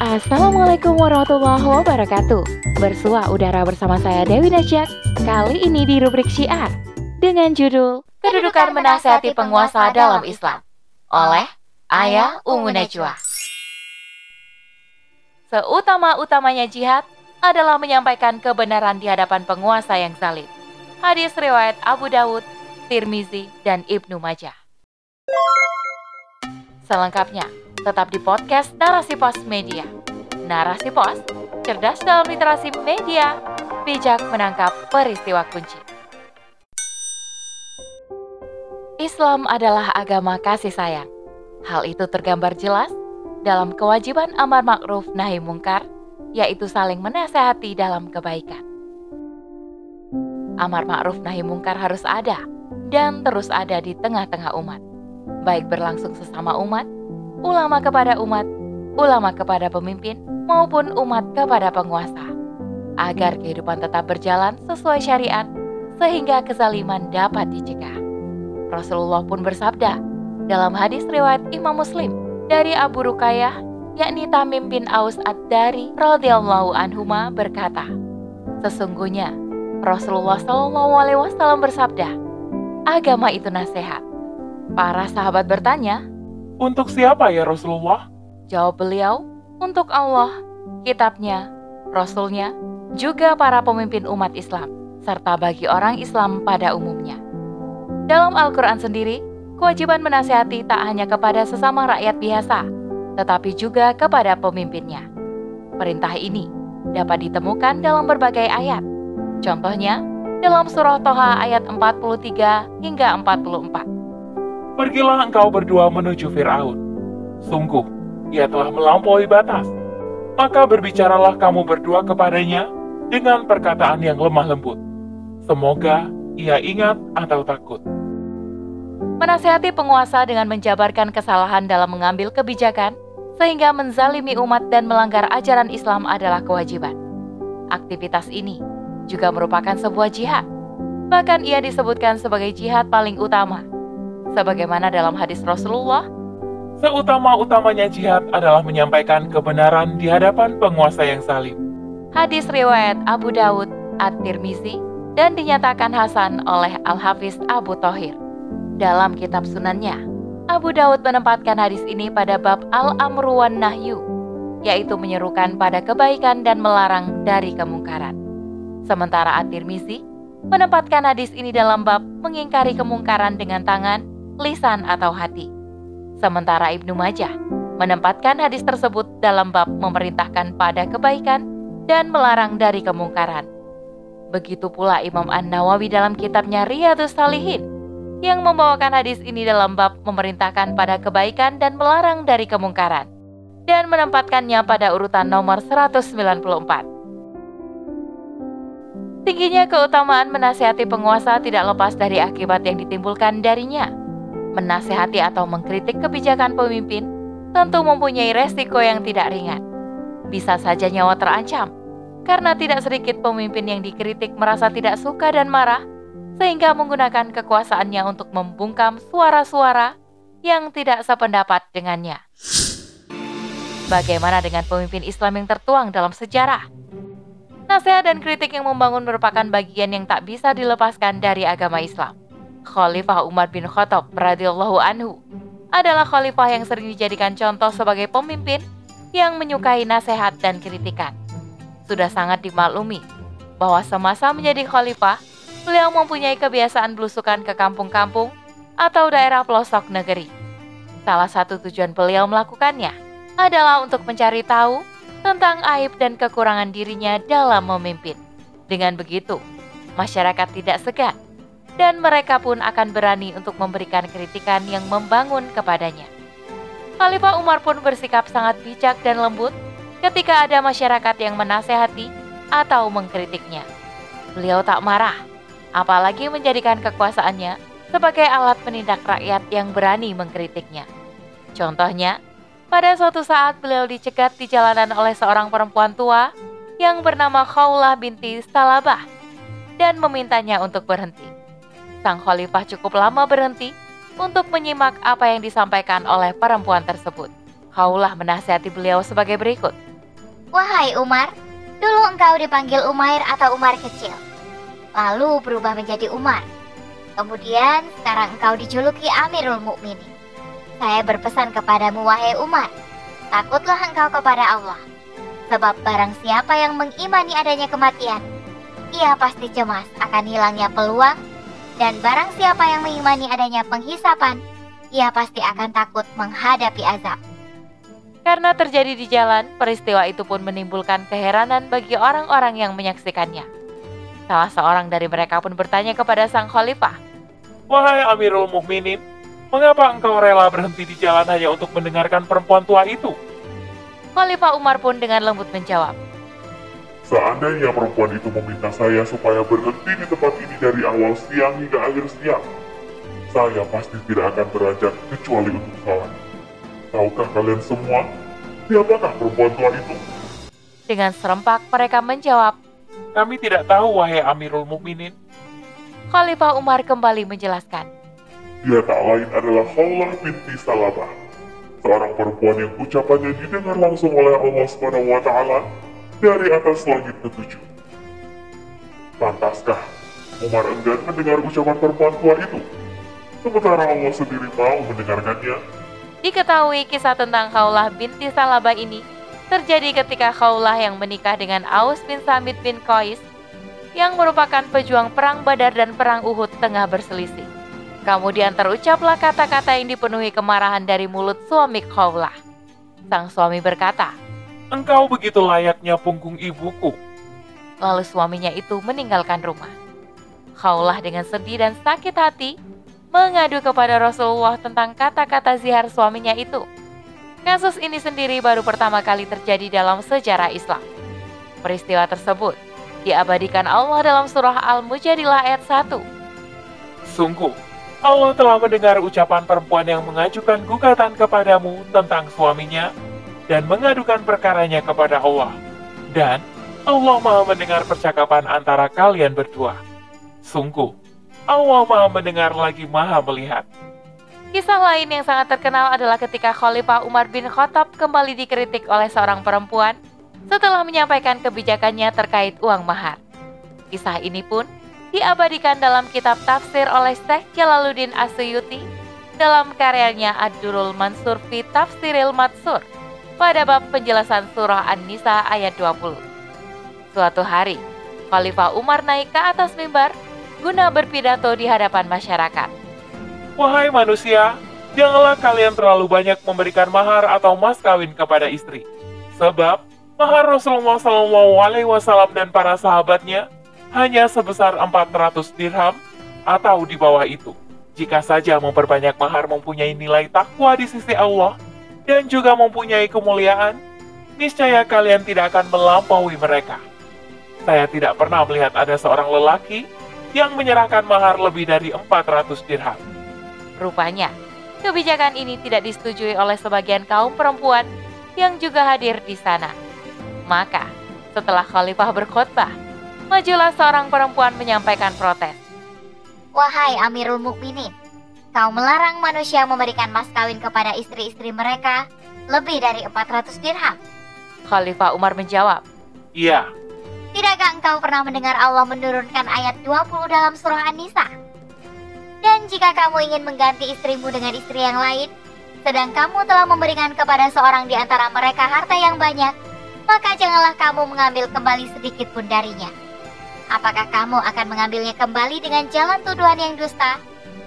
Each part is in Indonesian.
Assalamualaikum warahmatullahi wabarakatuh. Bersua udara bersama saya Dewi Najak. Kali ini di rubrik Syiar dengan judul Kedudukan Menasihati Penguasa dalam Islam oleh Ayah Ungu Najwa. Seutama-utamanya jihad adalah menyampaikan kebenaran di hadapan penguasa yang zalim. Hadis riwayat Abu Dawud, Tirmizi, dan Ibnu Majah. Selengkapnya, tetap di podcast Narasi Pos Media. Narasi Pos, cerdas dalam literasi media, bijak menangkap peristiwa kunci. Islam adalah agama kasih sayang. Hal itu tergambar jelas dalam kewajiban amar ma'ruf nahi mungkar, yaitu saling menasehati dalam kebaikan. Amar ma'ruf nahi mungkar harus ada dan terus ada di tengah-tengah umat, baik berlangsung sesama umat ulama kepada umat, ulama kepada pemimpin, maupun umat kepada penguasa, agar kehidupan tetap berjalan sesuai syariat, sehingga kezaliman dapat dicegah. Rasulullah pun bersabda dalam hadis riwayat Imam Muslim dari Abu Ruqayyah, yakni Tamim bin Aus ad-Dari radhiyallahu anhuma berkata, Sesungguhnya Rasulullah wasallam bersabda, agama itu nasihat. Para sahabat bertanya, untuk siapa ya Rasulullah? Jawab beliau, untuk Allah, kitabnya, Rasulnya, juga para pemimpin umat Islam, serta bagi orang Islam pada umumnya. Dalam Al-Quran sendiri, kewajiban menasihati tak hanya kepada sesama rakyat biasa, tetapi juga kepada pemimpinnya. Perintah ini dapat ditemukan dalam berbagai ayat. Contohnya, dalam surah Toha ayat 43 hingga 44. Pergilah engkau berdua menuju Firaun. Sungguh, ia telah melampaui batas. Maka berbicaralah kamu berdua kepadanya dengan perkataan yang lemah lembut. Semoga ia ingat atau takut. Menasihati penguasa dengan menjabarkan kesalahan dalam mengambil kebijakan sehingga menzalimi umat dan melanggar ajaran Islam adalah kewajiban. Aktivitas ini juga merupakan sebuah jihad. Bahkan ia disebutkan sebagai jihad paling utama sebagaimana dalam hadis Rasulullah. Seutama-utamanya jihad adalah menyampaikan kebenaran di hadapan penguasa yang salim. Hadis riwayat Abu Dawud, At-Tirmizi, dan dinyatakan Hasan oleh Al-Hafiz Abu Tohir. Dalam kitab sunannya, Abu Dawud menempatkan hadis ini pada bab Al-Amru wan Nahyu, yaitu menyerukan pada kebaikan dan melarang dari kemungkaran. Sementara At-Tirmizi menempatkan hadis ini dalam bab mengingkari kemungkaran dengan tangan lisan atau hati. Sementara Ibnu Majah menempatkan hadis tersebut dalam bab memerintahkan pada kebaikan dan melarang dari kemungkaran. Begitu pula Imam An-Nawawi dalam kitabnya Riyadus Salihin yang membawakan hadis ini dalam bab memerintahkan pada kebaikan dan melarang dari kemungkaran dan menempatkannya pada urutan nomor 194. Tingginya keutamaan menasihati penguasa tidak lepas dari akibat yang ditimbulkan darinya menasehati atau mengkritik kebijakan pemimpin tentu mempunyai resiko yang tidak ringan. Bisa saja nyawa terancam, karena tidak sedikit pemimpin yang dikritik merasa tidak suka dan marah, sehingga menggunakan kekuasaannya untuk membungkam suara-suara yang tidak sependapat dengannya. Bagaimana dengan pemimpin Islam yang tertuang dalam sejarah? Nasihat dan kritik yang membangun merupakan bagian yang tak bisa dilepaskan dari agama Islam. Khalifah Umar bin Khattab radhiyallahu anhu adalah khalifah yang sering dijadikan contoh sebagai pemimpin yang menyukai nasihat dan kritikan. Sudah sangat dimaklumi bahwa semasa menjadi khalifah, beliau mempunyai kebiasaan belusukan ke kampung-kampung atau daerah pelosok negeri. Salah satu tujuan beliau melakukannya adalah untuk mencari tahu tentang aib dan kekurangan dirinya dalam memimpin. Dengan begitu, masyarakat tidak segan dan mereka pun akan berani untuk memberikan kritikan yang membangun kepadanya. Khalifah Umar pun bersikap sangat bijak dan lembut ketika ada masyarakat yang menasehati atau mengkritiknya. Beliau tak marah, apalagi menjadikan kekuasaannya sebagai alat penindak rakyat yang berani mengkritiknya. Contohnya, pada suatu saat beliau dicegat di jalanan oleh seorang perempuan tua yang bernama Khawlah binti Salabah dan memintanya untuk berhenti sang khalifah cukup lama berhenti untuk menyimak apa yang disampaikan oleh perempuan tersebut. Khaulah menasihati beliau sebagai berikut. Wahai Umar, dulu engkau dipanggil Umair atau Umar kecil. Lalu berubah menjadi Umar. Kemudian sekarang engkau dijuluki Amirul Mukminin. Saya berpesan kepadamu wahai Umar, takutlah engkau kepada Allah. Sebab barang siapa yang mengimani adanya kematian, ia pasti cemas akan hilangnya peluang dan barang siapa yang mengimani adanya penghisapan, ia pasti akan takut menghadapi azab. Karena terjadi di jalan, peristiwa itu pun menimbulkan keheranan bagi orang-orang yang menyaksikannya. Salah seorang dari mereka pun bertanya kepada sang khalifah, Wahai Amirul Mukminin, mengapa engkau rela berhenti di jalan hanya untuk mendengarkan perempuan tua itu? Khalifah Umar pun dengan lembut menjawab, Seandainya perempuan itu meminta saya supaya berhenti di tempat ini dari awal siang hingga akhir siang, saya pasti tidak akan beranjak kecuali untuk sholat. Tahukah kalian semua, siapakah perempuan tua itu? Dengan serempak mereka menjawab, Kami tidak tahu, wahai Amirul Mukminin. Khalifah Umar kembali menjelaskan, Dia tak lain adalah Khawlah binti Salabah, seorang perempuan yang ucapannya didengar langsung oleh Allah Subhanahu wa taala dari atas langit ketujuh. Pantaskah Umar enggan mendengar ucapan perempuan tua itu? Sementara Allah sendiri mau mendengarkannya. Diketahui kisah tentang Khaulah binti Salabah ini terjadi ketika Khaulah yang menikah dengan Aus bin Samit bin Qais yang merupakan pejuang perang Badar dan perang Uhud tengah berselisih. Kemudian terucaplah kata-kata yang dipenuhi kemarahan dari mulut suami Khaulah. Sang suami berkata, Engkau begitu layaknya punggung ibuku. lalu suaminya itu meninggalkan rumah. Khaulah dengan sedih dan sakit hati mengadu kepada Rasulullah tentang kata-kata zihar suaminya itu. Kasus ini sendiri baru pertama kali terjadi dalam sejarah Islam. Peristiwa tersebut diabadikan Allah dalam surah Al-Mujadilah ayat 1. Sungguh, Allah telah mendengar ucapan perempuan yang mengajukan gugatan kepadamu tentang suaminya dan mengadukan perkaranya kepada Allah. Dan Allah maha mendengar percakapan antara kalian berdua. Sungguh, Allah maha mendengar lagi maha melihat. Kisah lain yang sangat terkenal adalah ketika Khalifah Umar bin Khattab kembali dikritik oleh seorang perempuan setelah menyampaikan kebijakannya terkait uang mahar. Kisah ini pun diabadikan dalam kitab tafsir oleh Syekh Jalaluddin Asyuti dalam karyanya Ad-Durul Mansur fi Tafsiril Matsur pada bab penjelasan surah An-Nisa ayat 20. Suatu hari, Khalifah Umar naik ke atas mimbar guna berpidato di hadapan masyarakat. Wahai manusia, janganlah kalian terlalu banyak memberikan mahar atau mas kawin kepada istri. Sebab mahar Rasulullah SAW dan para sahabatnya hanya sebesar 400 dirham atau di bawah itu. Jika saja memperbanyak mahar mempunyai nilai takwa di sisi Allah dan juga mempunyai kemuliaan, niscaya kalian tidak akan melampaui mereka. Saya tidak pernah melihat ada seorang lelaki yang menyerahkan mahar lebih dari 400 dirham. Rupanya, kebijakan ini tidak disetujui oleh sebagian kaum perempuan yang juga hadir di sana. Maka, setelah khalifah berkhutbah, majulah seorang perempuan menyampaikan protes. Wahai Amirul Mukminin, kau melarang manusia memberikan mas kawin kepada istri-istri mereka lebih dari 400 dirham. Khalifah Umar menjawab, Iya, Tidakkah engkau pernah mendengar Allah menurunkan ayat 20 dalam surah An-Nisa? Dan jika kamu ingin mengganti istrimu dengan istri yang lain, sedang kamu telah memberikan kepada seorang di antara mereka harta yang banyak, maka janganlah kamu mengambil kembali sedikit pun darinya. Apakah kamu akan mengambilnya kembali dengan jalan tuduhan yang dusta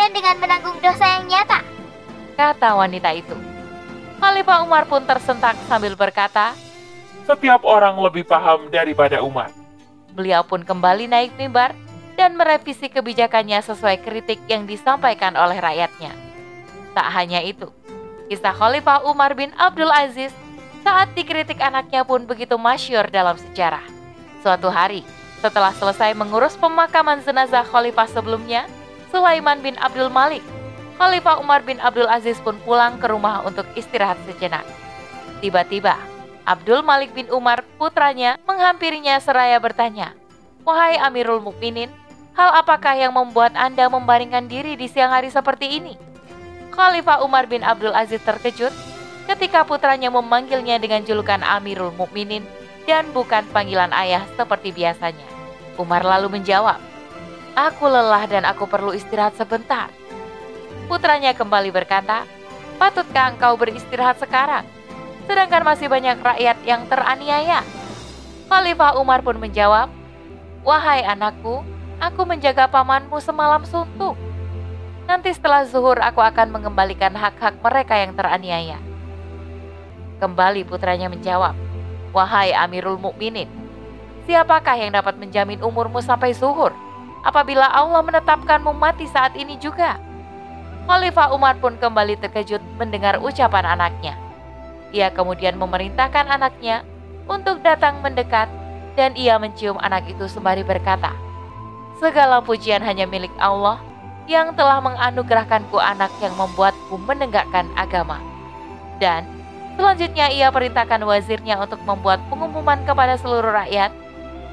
dan dengan menanggung dosa yang nyata? kata wanita itu. Khalifah Umar pun tersentak sambil berkata, setiap orang lebih paham daripada umat. beliau pun kembali naik mimbar dan merevisi kebijakannya sesuai kritik yang disampaikan oleh rakyatnya. Tak hanya itu, kisah Khalifah Umar bin Abdul Aziz saat dikritik anaknya pun begitu masyur dalam sejarah. Suatu hari, setelah selesai mengurus pemakaman jenazah khalifah sebelumnya, Sulaiman bin Abdul Malik, Khalifah Umar bin Abdul Aziz pun pulang ke rumah untuk istirahat sejenak. Tiba-tiba, Abdul Malik bin Umar, putranya, menghampirinya seraya bertanya, Wahai Amirul Mukminin, hal apakah yang membuat Anda membaringkan diri di siang hari seperti ini? Khalifah Umar bin Abdul Aziz terkejut ketika putranya memanggilnya dengan julukan Amirul Mukminin dan bukan panggilan ayah seperti biasanya. Umar lalu menjawab, Aku lelah dan aku perlu istirahat sebentar. Putranya kembali berkata, Patutkah engkau beristirahat sekarang? Sedangkan masih banyak rakyat yang teraniaya. Khalifah Umar pun menjawab, Wahai anakku, aku menjaga pamanmu semalam suntuk. Nanti setelah zuhur aku akan mengembalikan hak-hak mereka yang teraniaya. Kembali putranya menjawab, Wahai Amirul Mukminin, siapakah yang dapat menjamin umurmu sampai zuhur apabila Allah menetapkanmu mati saat ini juga? Khalifah Umar pun kembali terkejut mendengar ucapan anaknya. Ia kemudian memerintahkan anaknya untuk datang mendekat dan ia mencium anak itu sembari berkata, Segala pujian hanya milik Allah yang telah menganugerahkanku anak yang membuatku menegakkan agama. Dan selanjutnya ia perintahkan wazirnya untuk membuat pengumuman kepada seluruh rakyat,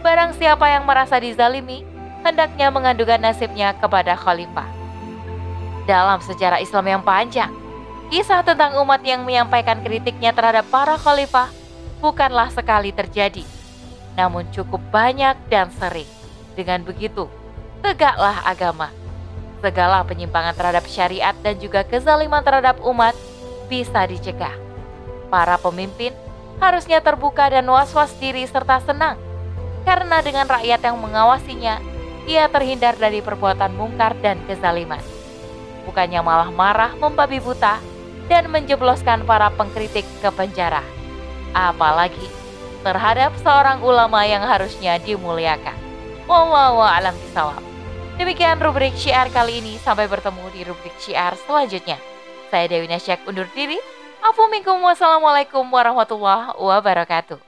barang siapa yang merasa dizalimi, hendaknya mengadukan nasibnya kepada khalifah. Dalam sejarah Islam yang panjang, kisah tentang umat yang menyampaikan kritiknya terhadap para khalifah bukanlah sekali terjadi, namun cukup banyak dan sering. Dengan begitu, tegaklah agama. Segala penyimpangan terhadap syariat dan juga kezaliman terhadap umat bisa dicegah. Para pemimpin harusnya terbuka dan was-was diri serta senang, karena dengan rakyat yang mengawasinya, ia terhindar dari perbuatan mungkar dan kezaliman. Bukannya malah marah membabi buta dan menjebloskan para pengkritik ke penjara apalagi terhadap seorang ulama yang harusnya dimuliakan. Wallahu a'lam bishawab. Demikian rubrik syiar kali ini. Sampai bertemu di rubrik syiar selanjutnya. Saya Dewi Nasyak undur diri. Assalamualaikum warahmatullahi wabarakatuh.